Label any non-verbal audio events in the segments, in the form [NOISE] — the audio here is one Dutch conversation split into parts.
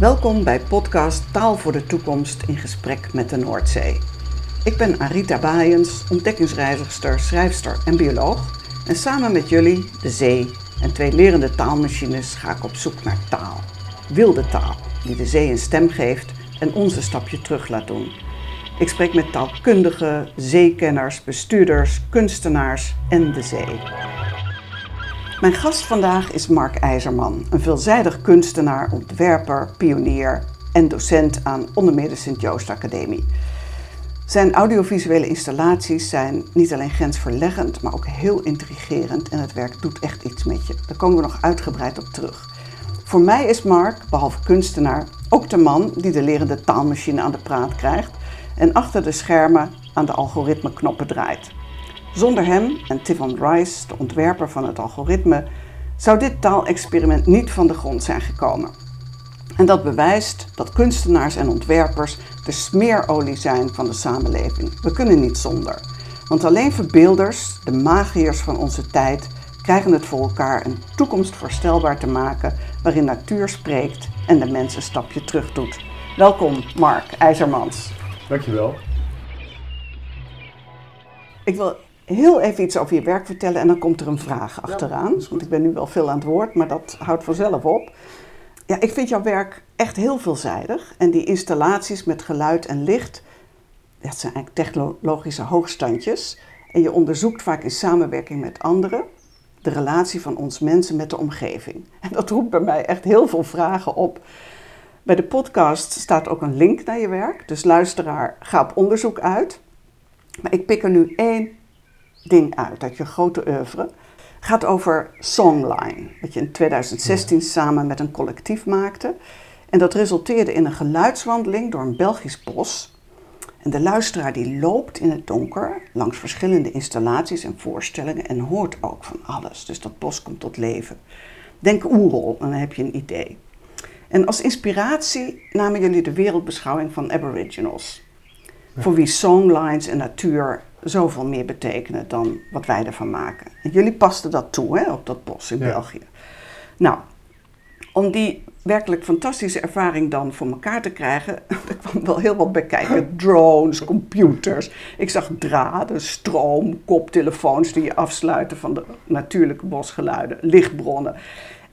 Welkom bij podcast Taal voor de Toekomst in gesprek met de Noordzee. Ik ben Arita Baaiens, ontdekkingsreizigster, schrijfster en bioloog. En samen met jullie, de zee en twee lerende taalmachines ga ik op zoek naar taal. Wilde taal, die de zee een stem geeft en ons een stapje terug laat doen. Ik spreek met taalkundigen, zeekenners, bestuurders, kunstenaars en de zee. Mijn gast vandaag is Mark IJzerman, een veelzijdig kunstenaar, ontwerper, pionier en docent aan onder meer de Sint-Joost Academie. Zijn audiovisuele installaties zijn niet alleen grensverleggend, maar ook heel intrigerend en het werk doet echt iets met je. Daar komen we nog uitgebreid op terug. Voor mij is Mark, behalve kunstenaar, ook de man die de lerende taalmachine aan de praat krijgt en achter de schermen aan de algoritmeknoppen draait. Zonder hem en Tivon Rice, de ontwerper van het algoritme, zou dit taalexperiment niet van de grond zijn gekomen. En dat bewijst dat kunstenaars en ontwerpers de smeerolie zijn van de samenleving. We kunnen niet zonder. Want alleen verbeelders, de magiërs van onze tijd, krijgen het voor elkaar een toekomst voorstelbaar te maken waarin natuur spreekt en de mens een stapje terug doet. Welkom, Mark IJzermans. Dankjewel. Ik wil heel even iets over je werk vertellen en dan komt er een vraag achteraan. want ik ben nu wel veel aan het woord, maar dat houdt vanzelf op. Ja, ik vind jouw werk echt heel veelzijdig. En die installaties met geluid en licht, dat zijn eigenlijk technologische hoogstandjes. En je onderzoekt vaak in samenwerking met anderen de relatie van ons mensen met de omgeving. [LAUGHS] En dat roept bij mij echt heel veel vragen op. Bij de podcast staat ook een link naar je werk. Dus luisteraar, ga op onderzoek uit. Maar ik pik er nu één ding uit uit je grote oeuvre. gaat over Songline, wat je in 2016 samen met een collectief maakte. En dat resulteerde in een geluidswandeling door een Belgisch bos. En de luisteraar die loopt in het donker langs verschillende installaties en voorstellingen en hoort ook van alles. Dus dat bos komt tot leven. Denk Oerol en dan heb je een idee. En als inspiratie namen jullie de wereldbeschouwing van Aboriginals. Voor wie songlines en natuur zoveel meer betekenen dan wat wij ervan maken. En jullie pasten dat toe hè, op dat bos in België. Nou, om die werkelijk fantastische ervaring dan voor elkaar te krijgen, [LAUGHS] er kwam wel heel wat bij kijken. [LAUGHS] Drones, computers. Ik zag draden, stroom, koptelefoons die je afsluiten van de natuurlijke bosgeluiden, lichtbronnen.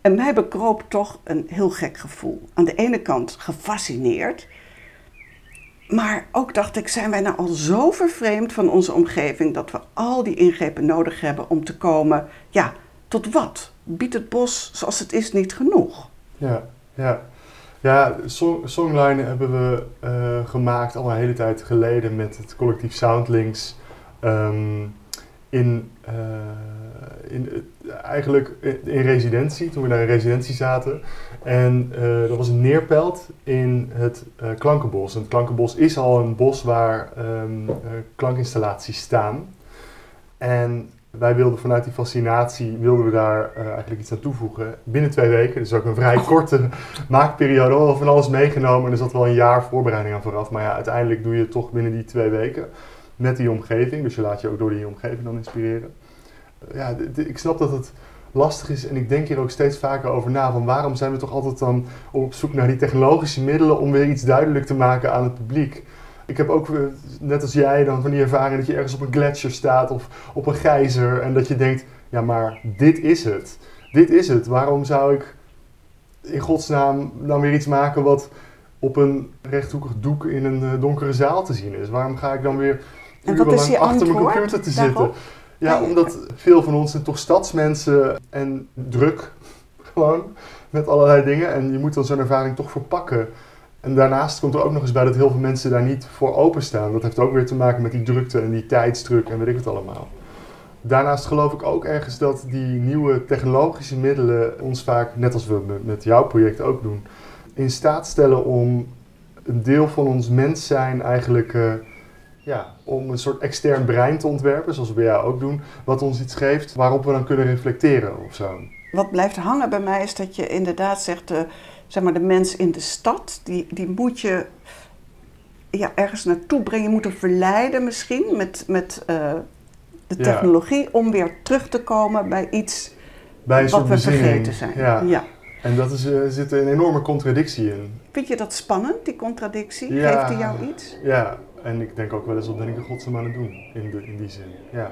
En mij bekroop toch een heel gek gevoel. Aan de ene kant gefascineerd, maar ook dacht ik, zijn wij nou al zo vervreemd van onze omgeving dat we al die ingrepen nodig hebben om te komen, ja, tot wat? Biedt het bos zoals het is niet genoeg? Ja, ja. Ja, song, Songline hebben we uh, gemaakt al een hele tijd geleden met het collectief Soundlinks. Um, in, uh, in, eigenlijk in residentie, toen we daar in residentie zaten. En uh, dat was een neerpelt in het uh, Klankenbos. En het Klankenbos is al een bos waar um, klankinstallaties staan. En wij wilden vanuit die fascinatie, wilden we daar eigenlijk iets aan toevoegen. Binnen twee weken, dus ook een vrij [LAUGHS] korte maakperiode. We hadden van alles meegenomen en er zat wel een jaar voorbereiding aan vooraf. Maar ja, uiteindelijk doe je het toch binnen die twee weken met die omgeving. Dus je laat je ook door die omgeving dan inspireren. Ja, ik snap dat het lastig is en ik denk hier ook steeds vaker over na. Van waarom zijn we toch altijd dan op zoek naar die technologische middelen om weer iets duidelijk te maken aan het publiek? Ik heb ook, net als jij, dan van die ervaring dat je ergens op een gletsjer staat of op een gijzer en dat je denkt, ja maar dit is het. Dit is het. Waarom zou ik in godsnaam dan weer iets maken wat op een rechthoekig doek in een eh, donkere zaal te zien is? Waarom ga ik dan weer urenlang achter mijn computer te zitten? Ja, omdat veel van ons zijn toch stadsmensen en druk gewoon met allerlei dingen. En je moet dan zo'n ervaring toch verpakken. En daarnaast komt er ook nog eens bij dat heel veel mensen daar niet voor openstaan. Dat heeft ook weer te maken met die drukte en die tijdsdruk en weet ik het allemaal. Daarnaast geloof ik ook ergens dat die nieuwe technologische middelen ons vaak, net als we met jouw project ook doen, in staat stellen om een deel van ons mens zijn eigenlijk uh, ja, om een soort extern brein te ontwerpen, zoals we bij jou ook doen, wat ons iets geeft waarop we dan kunnen reflecteren of zo. Wat blijft hangen bij mij is dat je inderdaad zegt, de, zeg maar de mens in de stad, die, die moet je ja, ergens naartoe brengen, je moet hem verleiden misschien met, met uh, de technologie om weer terug te komen bij iets bij wat we vergeten zijn. Ja. ja. En dat is, er zit een enorme contradictie in. Vind je dat spannend, die contradictie? Geeft die jou iets? Ja, en ik denk ook wel eens, wat ben ik in godsnaam aan het doen, in, de, in die zin. Ja.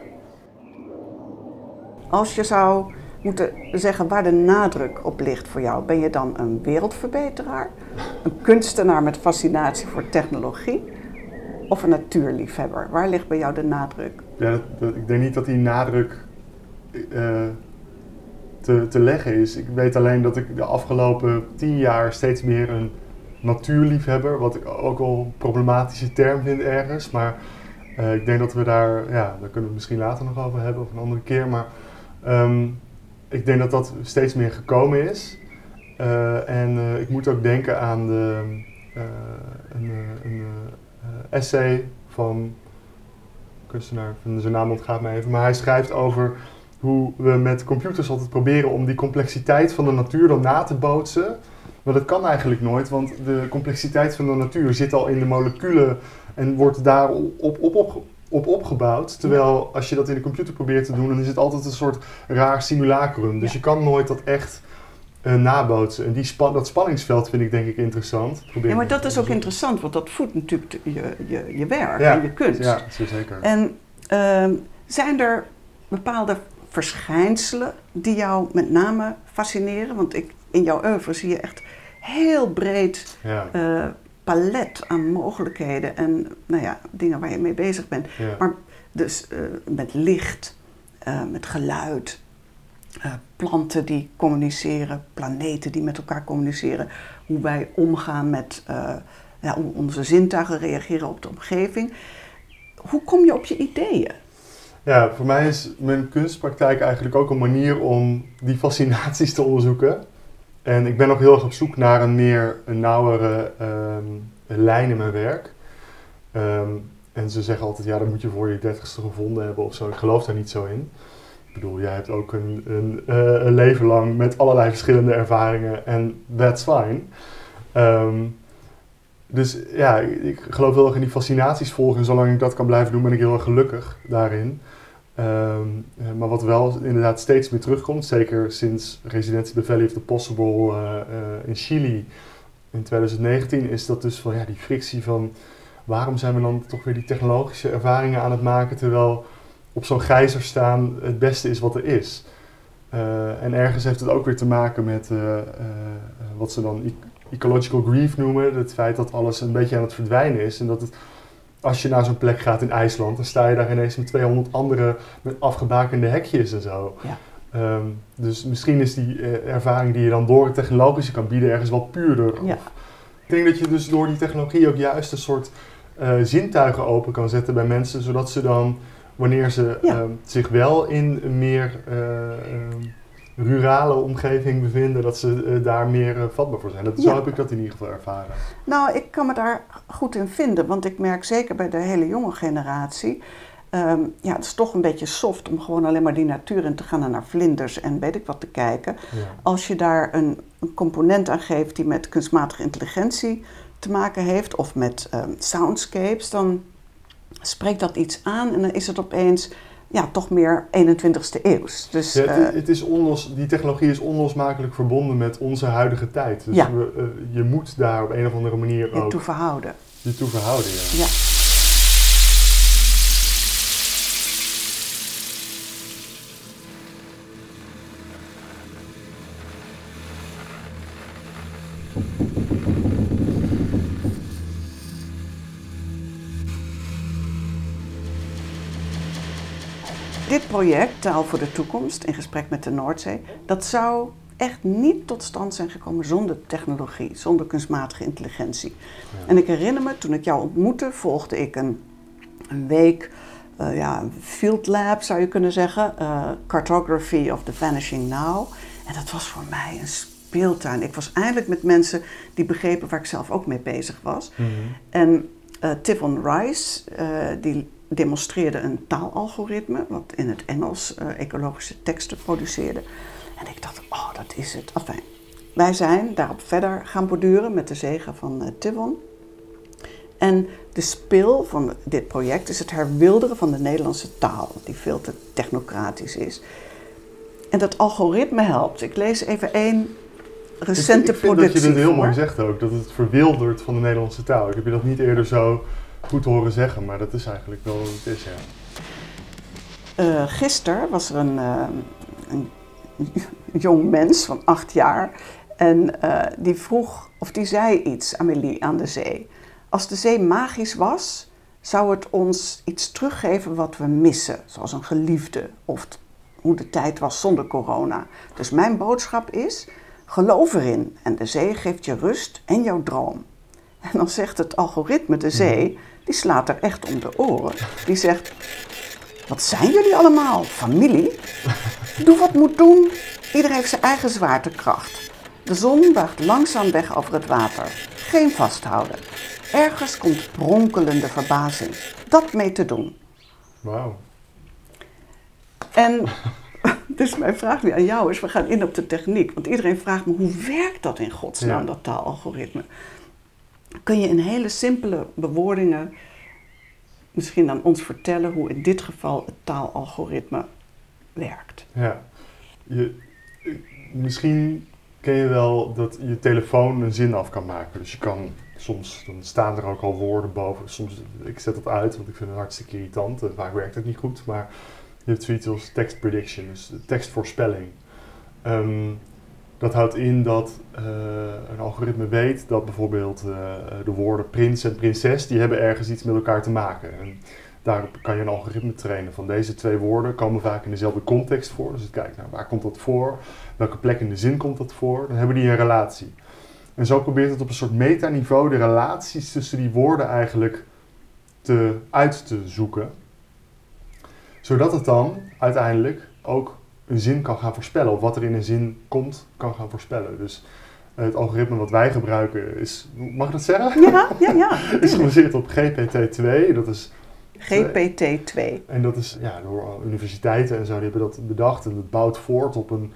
Als je zou moeten zeggen waar de nadruk op ligt voor jou, ben je dan een wereldverbeteraar, een kunstenaar met fascinatie voor technologie of een natuurliefhebber? Waar ligt bij jou de nadruk? Ja, ik denk niet dat die nadruk uh, te, te leggen is. Ik weet alleen dat ik de afgelopen tien jaar steeds meer een natuurliefhebber, wat ik ook wel een problematische term vind ergens, maar uh, ik denk dat we daar, ja, daar kunnen we het misschien later nog over hebben of een andere keer, maar um, ik denk dat dat steeds meer gekomen is. Uh, en uh, ik moet ook denken aan de, een, een essay van kunstenaar, zijn naam ontgaat me even, maar hij schrijft over hoe we met computers altijd proberen om die complexiteit van de natuur dan na te bootsen. Maar dat kan eigenlijk nooit, want de complexiteit van de natuur zit al in de moleculen en wordt daar op, op, op, op opgebouwd. Terwijl als je dat in de computer probeert te doen, dan is het altijd een soort raar simulacrum. Dus je kan nooit dat echt uh, nabootsen. En die span dat spanningsveld vind ik denk ik interessant. Probeer ja, maar dat is ook interessant, want dat voedt natuurlijk je, je, je werk en je kunst. Ja, zeker. En uh, zijn er bepaalde verschijnselen die jou met name fascineren? Want ik, in jouw oeuvre zie je echt heel breed ja. uh, palet aan mogelijkheden en nou ja, dingen waar je mee bezig bent. Maar dus uh, met licht, uh, met geluid, planten die communiceren, planeten die met elkaar communiceren, hoe wij omgaan met ja, hoe onze zintuigen reageren op de omgeving. Hoe kom je op je ideeën? Ja, voor mij is mijn kunstpraktijk eigenlijk ook een manier om die fascinaties te onderzoeken. En ik ben ook heel erg op zoek naar een meer een nauwere um, lijn in mijn werk. Um, en ze zeggen altijd, ja, dan moet je voor je dertigste gevonden hebben of zo. Ik geloof daar niet zo in. Ik bedoel, jij hebt ook een, een, een leven lang met allerlei verschillende ervaringen en that's fine. Um, dus ja, ik, geloof heel erg in die fascinaties volgen. En zolang ik dat kan blijven doen, ben ik heel erg gelukkig daarin. Um, maar wat wel inderdaad steeds meer terugkomt, zeker sinds residentie bij Valley of the Possible uh, uh, in Chili in 2019, is dat dus van ja, die frictie van waarom zijn we dan toch weer die technologische ervaringen aan het maken terwijl op zo'n gijzer staan het beste is wat er is. En ergens heeft het ook weer te maken met wat ze dan ecological grief noemen, het feit dat alles een beetje aan het verdwijnen is en dat het als je naar zo'n plek gaat in IJsland, dan sta je daar ineens met 200 andere met afgebakende hekjes en zo. Ja. Um, dus misschien is die uh, ervaring die je dan door het technologische kan bieden ergens wel puurder. Ja. Ik denk dat je dus door die technologie ook juist een soort uh, zintuigen open kan zetten bij mensen, zodat ze dan, wanneer ze ja. uh, zich wel in meer ehm, rurale omgeving bevinden, dat ze uh, daar meer uh, vatbaar voor zijn. Dat, Zo heb ik dat in ieder geval ervaren. Nou, ik kan me daar goed in vinden, want ik merk zeker bij de hele jonge generatie. Um, ja, het is toch een beetje soft om gewoon alleen maar die natuur in te gaan en naar vlinders en weet ik wat te kijken. Ja. Als je daar een, een, component aan geeft die met kunstmatige intelligentie te maken heeft of met um, soundscapes, dan spreekt dat iets aan en dan is het opeens ja, toch meer 21ste eeuws. Dus, ja, het, het, is onlos, die technologie is onlosmakelijk verbonden met onze huidige tijd. Dus ja. we, uh, je moet daar op een of andere manier je ook... toe verhouden. Je toe verhouden, ja. Project, Taal voor de Toekomst, in gesprek met de Noordzee, dat zou echt niet tot stand zijn gekomen zonder technologie, zonder kunstmatige intelligentie. En ik herinner me, toen ik jou ontmoette, volgde ik een, een week, uh, ja, een field lab zou je kunnen zeggen, uh, Cartography of the Vanishing Now. En dat was voor mij een speeltuin. Ik was eindelijk met mensen die begrepen waar ik zelf ook mee bezig was. Mm -hmm. En uh, Tivon Rice, die demonstreerde een taalalgoritme, wat in het Engels uh, ecologische teksten produceerde. En ik dacht, oh, dat is het. Enfin, wij zijn daarop verder gaan borduren met de zegen van uh, Tivon. En de spil van dit project is het herwilderen van de Nederlandse taal, die veel te technocratisch is. En dat algoritme helpt. Ik lees even één recente ik, ik vind productie. dat je dit heel mooi zegt ook, dat het verwildert van de Nederlandse taal. Ik heb je dat niet eerder zo goed horen zeggen, maar dat is eigenlijk wel wat het is, ja. Eh, gisteren was er een, eh, een [LAUGHS] jong mens van acht jaar en eh, die vroeg, of die zei iets, Amélie, aan de zee. Als de zee magisch was, zou het ons iets teruggeven wat we missen, zoals een geliefde of hoe de tijd was zonder corona. Dus mijn boodschap is, geloof erin en de zee geeft je rust en jouw droom. En dan zegt het algoritme, de zee, die slaat er echt om de oren. Die zegt, wat zijn jullie allemaal? Familie? Doe wat moet doen. Iedereen heeft zijn eigen zwaartekracht. De zon buigt langzaam weg over het water. Geen vasthouden. Ergens komt bronkelende verbazing. Dat mee te doen. Wauw. En [LAUGHS] dus mijn vraag nu aan jou is, we gaan in op de techniek. Want iedereen vraagt me, hoe werkt dat in godsnaam, Ja. dat taalalgoritme? Kun je in hele simpele bewoordingen misschien aan ons vertellen hoe in dit geval het taalalgoritme werkt? Ja. Je, misschien ken je wel dat je telefoon een zin af kan maken. Dus je kan soms, dan staan er ook al woorden boven. Soms, ik zet dat uit, want ik vind het hartstikke irritant. En vaak werkt het niet goed. Maar je hebt zoiets als text prediction, dus tekstvoorspelling. Ehm, dat houdt in dat eh, een algoritme weet dat bijvoorbeeld eh, de woorden prins en prinses, die hebben ergens iets met elkaar te maken. En daarop kan je een algoritme trainen van deze twee woorden komen vaak in dezelfde context voor. Dus het kijkt naar waar komt dat voor, welke plek in de zin komt dat voor, dan hebben die een relatie. En zo probeert het op een soort metaniveau de relaties tussen die woorden eigenlijk te, uit te zoeken. Zodat het dan uiteindelijk ook een zin kan gaan voorspellen. Of wat er in een zin komt, kan gaan voorspellen. Dus eh, het algoritme wat wij gebruiken is, mag ik dat zeggen? Ja, ja, ja. [LAUGHS] is gebaseerd op GPT-2. Dat is GPT-2. en dat is ja, door universiteiten en zo, die hebben dat bedacht. En dat bouwt voort op een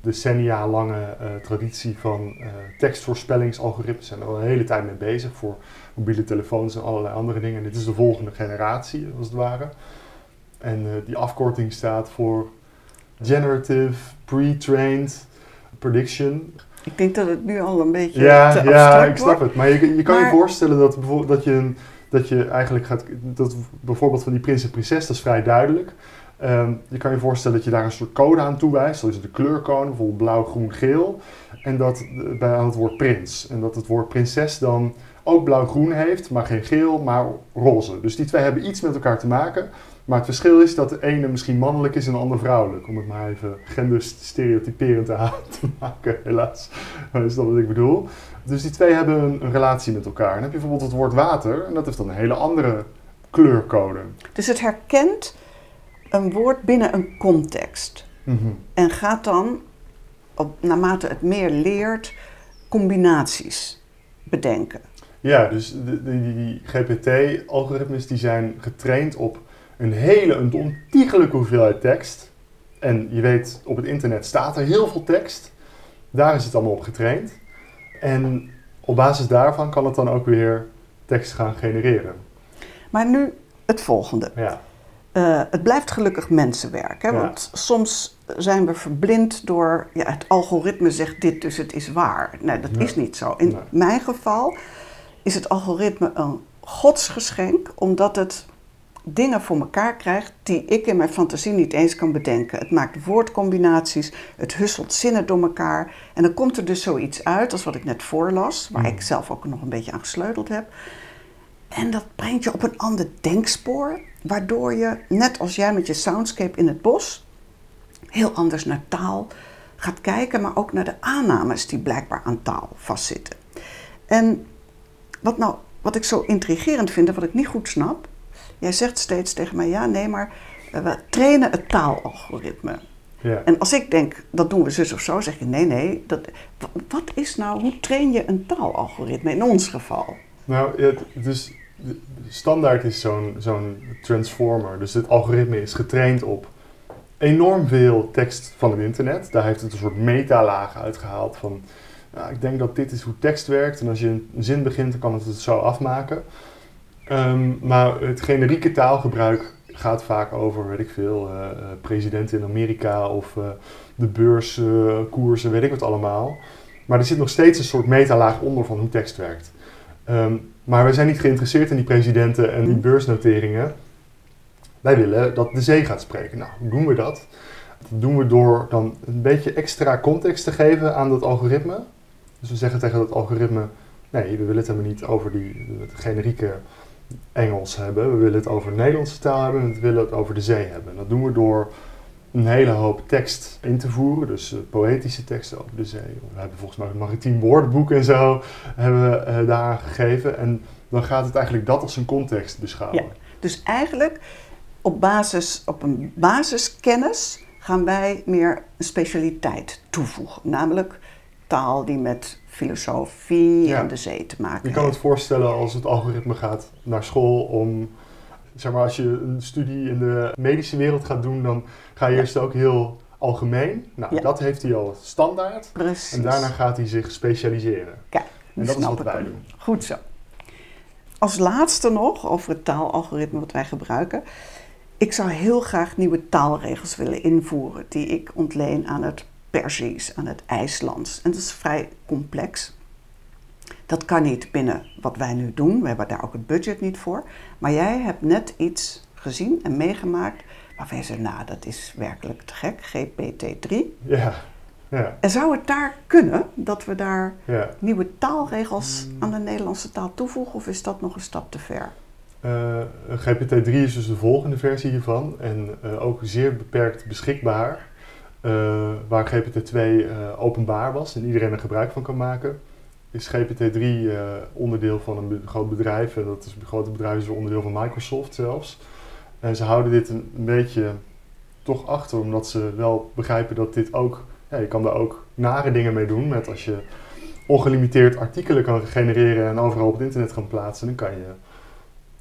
decennia lange eh, traditie van eh, tekstvoorspellingsalgoritmes. Zijn er al een hele tijd mee bezig voor mobiele telefoons en allerlei andere dingen. En dit is de volgende generatie, als het ware. En eh, die afkorting staat voor Generative Pre-Trained Prediction. Ik denk dat het nu al een beetje Ja, te ja ik snap wordt. het. Maar je, je kan Maar- je voorstellen dat, dat, je, een- dat je eigenlijk gaat... Dat bijvoorbeeld van die prins en prinses, dat is vrij duidelijk. Ehm, je kan je voorstellen dat je daar een soort code aan toewijst. Dat is de kleurcode, bijvoorbeeld blauw, groen, geel. En dat eh, bij aan het woord prins. En dat het woord prinses dan ook blauw-groen heeft, maar geen geel, maar roze. Dus die twee hebben iets met elkaar te maken. Maar het verschil is dat de ene misschien mannelijk is en de ander vrouwelijk. Om het maar even genderstereotyperend te [LAUGHS] maken, helaas. Dat is dat wat ik bedoel. Dus die twee hebben een, een relatie met elkaar. En dan heb je bijvoorbeeld het woord water. En dat heeft dan een hele andere kleurcode. Dus het herkent een woord binnen een context. Mhm. En gaat dan, op, naarmate het meer leert, combinaties bedenken. Ja, dus de, de- die, die GPT-algoritmes die zijn getraind op een hele, een ontiegelijke hoeveelheid tekst. En je weet, op het internet staat er heel veel tekst. Daar is het allemaal op getraind. En op basis daarvan kan het dan ook weer tekst gaan genereren. Maar nu het volgende. Ja, Eh, het blijft gelukkig mensenwerk. Hè? Ja. Want soms zijn we verblind door ja, het algoritme zegt dit, dus het is waar. Nee, dat Nee. is niet zo. In Nee. mijn geval is het algoritme een godsgeschenk, omdat het dingen voor elkaar krijgt die ik in mijn fantasie niet eens kan bedenken. Het maakt woordcombinaties, het husselt zinnen door elkaar. En dan komt er dus zoiets uit als wat ik net voorlas, waar Mhm. ik zelf ook nog een beetje aan gesleuteld heb. En dat brengt je op een ander denkspoor, waardoor je, net als jij met je soundscape in het bos, heel anders naar taal gaat kijken, maar ook naar de aannames die blijkbaar aan taal vastzitten. En wat, nou, wat ik zo intrigerend vind en wat ik niet goed snap, jij zegt steeds tegen mij, ja nee, maar eh, we trainen het taalalgoritme. ja. En als ik denk, dat doen we zus of zo, zeg je nee, nee. Dat, wa- wat is nou, hoe train je een taalalgoritme in ons geval? Nou, het, dus standaard is zo'n zo'n transformer. Dus het algoritme is getraind op enorm veel tekst van het internet. Daar heeft het een soort metalaag uitgehaald van... Nou, ik denk dat dit is hoe tekst werkt. En als je een zin begint, dan kan het het zo afmaken. Ehm, maar het generieke taalgebruik gaat vaak over, weet ik veel, eh, eh, presidenten in Amerika of eh, de beurskoersen, weet ik wat allemaal. Maar er zit nog steeds een soort metalaag onder van hoe tekst werkt. Ehm, maar wij zijn niet geïnteresseerd in die presidenten en die beursnoteringen. Wij willen dat de zee gaat spreken. Nou, hoe doen we dat? Dat doen we door dan een beetje extra context te geven aan dat algoritme. Dus we zeggen tegen dat algoritme: nee, we willen het helemaal niet over die generieke Engels hebben. We willen het over Nederlandse taal hebben en we willen het over de zee hebben. Dat doen we door een hele hoop tekst in te voeren, dus eh, poëtische teksten over de zee. We hebben volgens mij een maritiem woordenboek en zo hebben we eh, daar gegeven. En dan gaat het eigenlijk dat als een context beschouwen. Ja. Dus eigenlijk op, basis, op een basiskennis gaan wij meer een specialiteit toevoegen. Namelijk taal die met filosofie Ja. en de zee te maken Je kan het voorstellen als het algoritme gaat naar school om, zeg maar, als je een studie in de medische wereld gaat doen, dan ga je Ja. eerst ook heel algemeen. Nou, Ja. dat heeft hij al standaard. Precies. En daarna gaat hij zich specialiseren. Kijk, En dat is wat wij doen. Goed zo. Als laatste nog over het taalalgoritme wat wij gebruiken. Ik zou heel graag nieuwe taalregels willen invoeren die ik ontleen aan het Perzisch, aan het IJslands. En dat is vrij complex. Dat kan niet binnen wat wij nu doen. We hebben daar ook het budget niet voor. Maar jij hebt net iets gezien en meegemaakt waarvan je zegt, nou dat is werkelijk te gek, GPT-3. Ja, ja, En zou het daar kunnen dat we daar ja. nieuwe taalregels aan de Nederlandse taal toevoegen of is dat nog een stap te ver? Eh, GPT-3 is dus de volgende versie hiervan en eh, ook zeer beperkt beschikbaar. Eh, waar GPT-2 eh, openbaar was en iedereen er gebruik van kan maken, is GPT-3 eh, onderdeel van een be- groot bedrijf. En dat is een grote bedrijf, is onderdeel van Microsoft zelfs. En ze houden dit een, een beetje toch achter, omdat ze wel begrijpen dat dit ook, ja, je kan daar ook nare dingen mee doen. Met als je ongelimiteerd artikelen kan genereren en overal op het internet kan plaatsen, dan kan je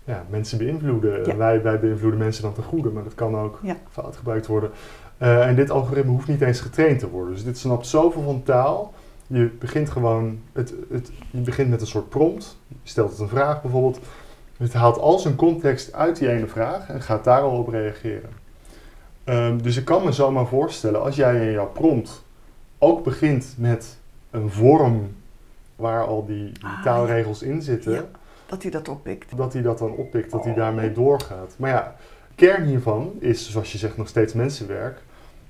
ja, mensen beïnvloeden. Ja. Wij, wij beïnvloeden mensen dan ten goede, maar dat kan ook Ja. fout gebruikt worden. Eh, en dit algoritme hoeft niet eens getraind te worden. Dus dit snapt zoveel van taal. Je begint gewoon, het, het, je begint met een soort prompt. Je stelt het een vraag bijvoorbeeld. Het haalt al zijn context uit die ene vraag en gaat daar al op reageren. Ehm, dus ik kan me zomaar voorstellen, als jij in jouw prompt ook begint met een vorm waar al die, die Ah, taalregels in zitten, Ja. Dat hij dat oppikt. dat hij dat dan oppikt, dat hij Oh. daarmee doorgaat. Maar ja, kern hiervan is, zoals je zegt, nog steeds mensenwerk.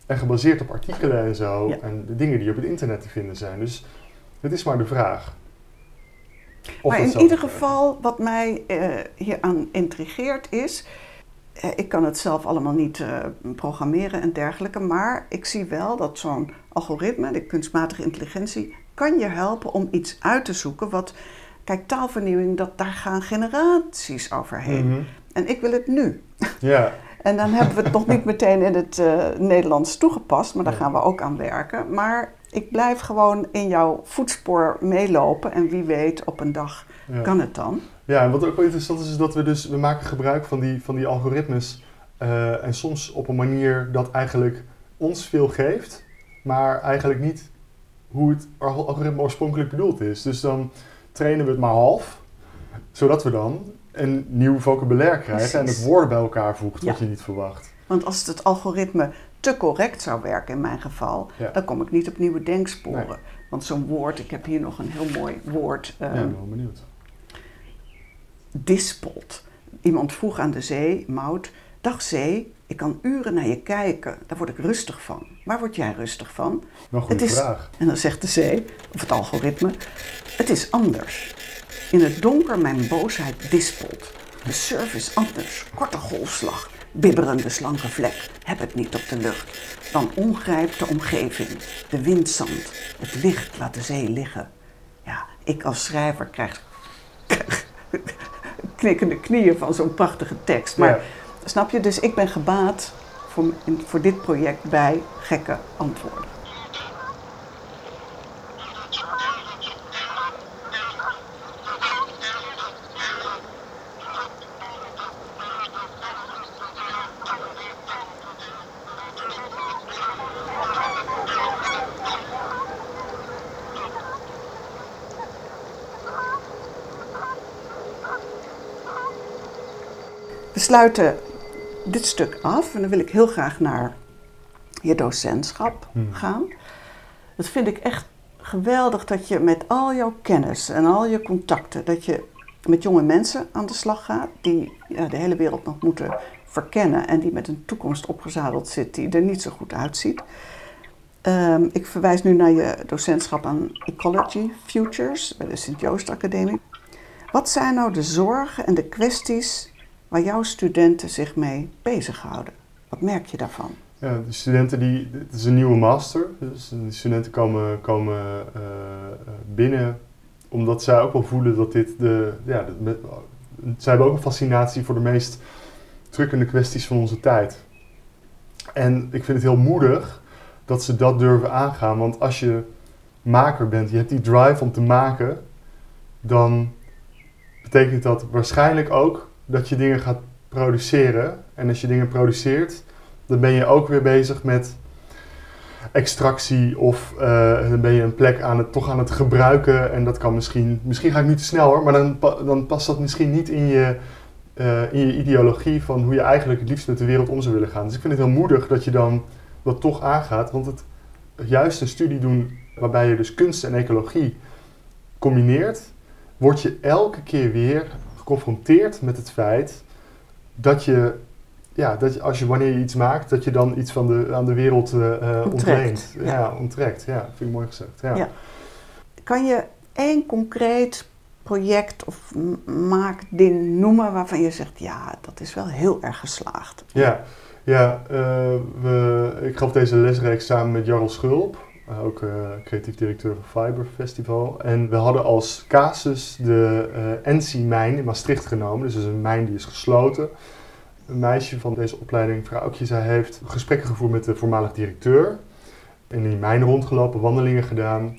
En gebaseerd op artikelen en zo. Ja. En de dingen die op het internet te vinden zijn. Dus het is maar de vraag. Of maar in ieder geval, wat mij eh, hieraan intrigeert is. eh, ik kan het zelf allemaal niet eh, programmeren en dergelijke. Maar ik zie wel dat zo'n algoritme, de kunstmatige intelligentie, kan je helpen om iets uit te zoeken. Wat, kijk, taalvernieuwing, dat, daar gaan generaties overheen. Mhm. En ik wil het nu. Ja, [LAUGHS] En dan hebben we het nog niet meteen in het eh, Nederlands toegepast, maar daar gaan we ook aan werken. Maar ik blijf gewoon in jouw voetspoor meelopen en wie weet op een dag ja. kan het dan. ja, en wat ook wel interessant is, is dat we dus, we maken gebruik van die, van die algoritmes. eh, en soms op een manier dat eigenlijk ons veel geeft, maar eigenlijk niet hoe het al- algoritme oorspronkelijk bedoeld is. Dus dan trainen we het maar half, zodat we dan een nieuw vocabulaire krijgen en het woord bij elkaar voegt wat je niet verwacht. Want als het algoritme te correct zou werken in mijn geval, Ja. dan kom ik niet op nieuwe denksporen. Nee. Want zo'n woord, ik heb hier nog een heel mooi woord, Ja, eh, ik ben wel benieuwd. dispelt. Iemand vroeg aan de zee, Mout, dag zee, ik kan uren naar je kijken, daar word ik rustig van. Waar word jij rustig van? Nog een goede Het is- vraag. En dan zegt de zee, of het algoritme, het is anders. In het donker mijn boosheid dispelt. De surf is anders, korte golfslag, bibberende slanke vlek. Heb het niet op de lucht. Dan ongrijpt de omgeving, de windzand, het licht laat de zee liggen. Ja, ik als schrijver krijg [LAUGHS] knikkende knieën van zo'n prachtige tekst. Maar Ja. snap je, dus ik ben gebaat voor, voor dit project bij gekke antwoorden. Sluiten dit stuk af en dan wil ik heel graag naar je docentschap Hmm. gaan. Dat vind ik echt geweldig dat je met al jouw kennis en al je contacten, dat je met jonge mensen aan de slag gaat, die ja, de hele wereld nog moeten verkennen en die met een toekomst opgezadeld zit die er niet zo goed uitziet. Um, ik verwijs nu naar je docentschap aan Ecology Futures bij de Sint-Joost Academie. Wat zijn nou de zorgen en de kwesties waar jouw studenten zich mee bezighouden? Wat merk je daarvan? Ja, de studenten die, het is een nieuwe master, dus de studenten komen, komen uh, binnen omdat zij ook wel voelen dat dit de, ja, de, zij hebben ook een fascinatie voor de meest drukkende kwesties van onze tijd. En ik vind het heel moedig dat ze dat durven aangaan, want als je maker bent, je hebt die drive om te maken, dan betekent dat waarschijnlijk ook dat je dingen gaat produceren. En als je dingen produceert, dan ben je ook weer bezig met extractie of uh, dan ben je een plek aan het, toch aan het gebruiken en dat kan misschien, misschien ga ik nu te snel hoor, maar dan, dan past dat misschien niet in je, uh, in je ideologie van hoe je eigenlijk het liefst met de wereld om zou willen gaan. Dus ik vind het heel moedig dat je dan dat toch aangaat, want het juist een studie doen waarbij je dus kunst en ecologie combineert, word je elke keer weer geconfronteerd met het feit dat je ja, dat je, als je wanneer je iets maakt, dat je dan iets van de, aan de wereld uh, ontleent. Ja. ja, onttrekt. Ja, vind ik mooi gezegd. Ja. ja. Kan je één concreet project of maakding noemen waarvan je zegt, ja, dat is wel heel erg geslaagd? Ja, ja uh, we, ik gaf deze lesreeks samen met Jarl Schulp, ook creatief directeur van Fiber Festival. En we hadden als casus de uh, NC-mijn in Maastricht genomen. Dus dat is een mijn die is gesloten een meisje van deze opleiding, vrouwtje, zij heeft gesprekken gevoerd met de voormalig directeur. In die mijn rondgelopen, wandelingen gedaan.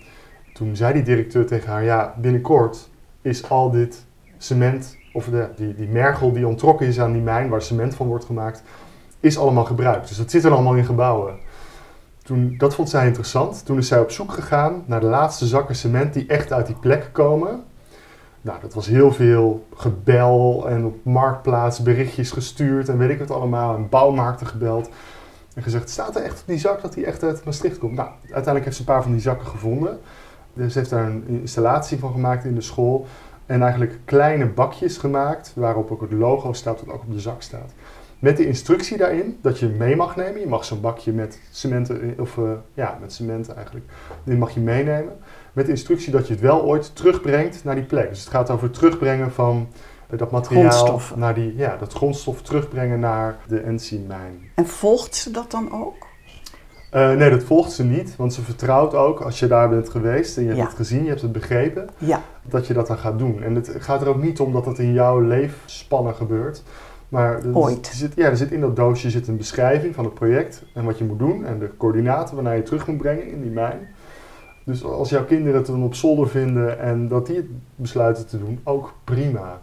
Toen zei die directeur tegen haar, ja, binnenkort is al dit cement, of de, die, die mergel die ontrokken is aan die mijn, waar cement van wordt gemaakt, is allemaal gebruikt. Dus dat zit er allemaal in gebouwen. Toen, dat vond zij interessant. Toen is zij op zoek gegaan naar de laatste zakken cement die echt uit die plek komen. Nou, dat was heel veel gebel en op marktplaats berichtjes gestuurd en weet ik het allemaal. En bouwmarkten gebeld. En gezegd, staat er echt op die zak dat die echt uit Maastricht komt? Nou, uiteindelijk heeft ze een paar van die zakken gevonden. Dus heeft daar een installatie van gemaakt in de school. En eigenlijk kleine bakjes gemaakt waarop ook het logo staat, dat ook op de zak staat. Met de instructie daarin dat je mee mag nemen. Je mag zo'n bakje met cement, of uh, ja, met cement eigenlijk, die mag je meenemen met de instructie dat je het wel ooit terugbrengt naar die plek. Dus het gaat over het terugbrengen van uh, dat materiaal naar die, ja, dat grondstof terugbrengen naar de NC-mijn. En volgt ze dat dan ook? Uh, nee, dat volgt ze niet, want ze vertrouwt ook als je daar bent geweest en je hebt het gezien, je hebt het begrepen, ja. dat je dat dan gaat doen. En het gaat er ook niet om dat het in jouw leefspannen gebeurt. Maar Ooit. Er zit, ja, er zit in dat doosje zit een beschrijving van het project en wat je moet doen en de coördinaten waarnaar je terug moet brengen in die mijn. Dus als jouw kinderen het dan op zolder vinden en dat die het besluiten te doen, ook prima.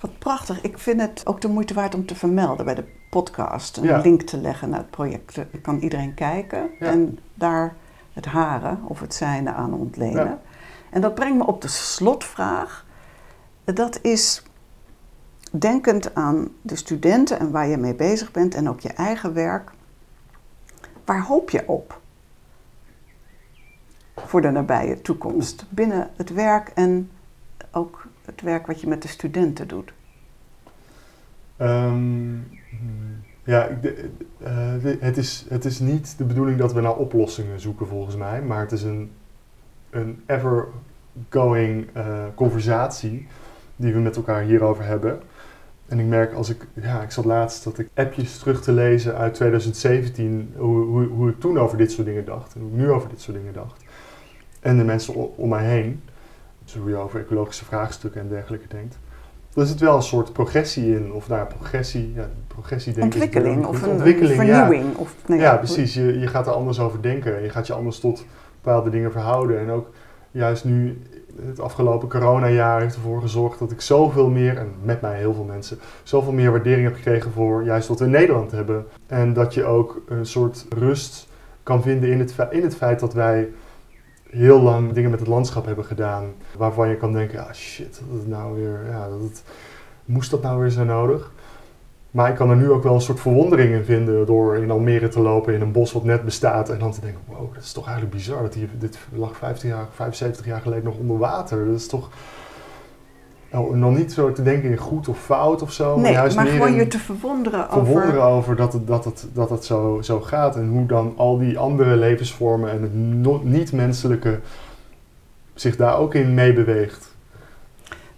Wat prachtig. Ik vind het ook de moeite waard om te vermelden bij de podcast. Een link te leggen naar het project. Dan kan iedereen kijken en daar het haren of het zijne aan ontlenen. Ja. En dat brengt me op de slotvraag. Dat is denkend aan de studenten en waar je mee bezig bent en ook je eigen werk. Waar hoop je op? voor de nabije toekomst. Binnen het werk en ook het werk wat je met de studenten doet. Um, ja, uh, het, is, het is niet de bedoeling dat we naar oplossingen zoeken volgens mij, maar het is een, een ever-going uh, conversatie die we met elkaar hierover hebben. En ik merk als ik, ja, ik zat laatst dat ik appjes terug te lezen uit 2017, hoe, hoe, hoe ik toen over dit soort dingen dacht en hoe ik nu over dit soort dingen dacht en de mensen om mij heen, dus hoe je over ecologische vraagstukken en dergelijke denkt, dan zit wel een soort progressie in, of daar nou, progressie, ja, progressie denk ontwikkeling, of een, ontwikkeling, vernieuwing. Ja, of, nee, ja precies. Je, je gaat er anders over denken. Je gaat je anders tot bepaalde dingen verhouden. En ook juist nu, het afgelopen coronajaar heeft ervoor gezorgd dat ik zoveel meer, en met mij heel veel mensen, zoveel meer waardering heb gekregen voor juist wat we in Nederland hebben. En dat je ook een soort rust kan vinden in het, in het feit dat wij heel lang dingen met het landschap hebben gedaan. Waarvan je kan denken, ah shit, dat het nou weer, ja, dat moest dat nou weer zo nodig? Maar ik kan er nu ook wel een soort verwondering in vinden door in Almere te lopen in een bos wat net bestaat. En dan te denken, wow, dat is toch eigenlijk bizar. Dat hier, dit lag 15 jaar, 75 jaar geleden nog onder water. Dat is toch... Nou, nog niet zo te denken in goed of fout of zo. Nee, maar juist maar meer gewoon je te verwonderen, verwonderen over... over dat het, dat het, dat het zo, zo gaat. En hoe dan al die andere levensvormen en het no- niet-menselijke zich daar ook in meebeweegt.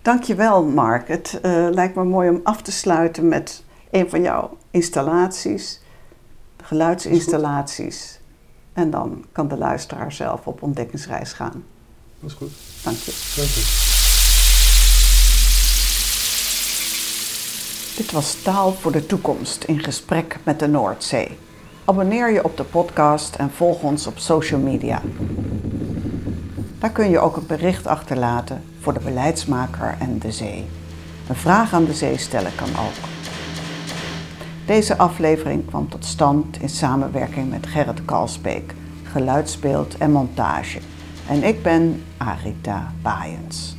Dankjewel Mark. Het eh, lijkt me mooi om af te sluiten met een van jouw installaties, geluidsinstallaties. En dan kan de luisteraar zelf op ontdekkingsreis gaan. Dat is goed. Dank je. Dank je. Dit was Taal voor de Toekomst in gesprek met de Noordzee. Abonneer je op de podcast en volg ons op social media. Daar kun je ook een bericht achterlaten voor de beleidsmaker en de zee. Een vraag aan de zee stellen kan ook. Deze aflevering kwam tot stand in samenwerking met Gerrit Kalsbeek, geluidsbeeld en montage. En ik ben Arita Baaiens.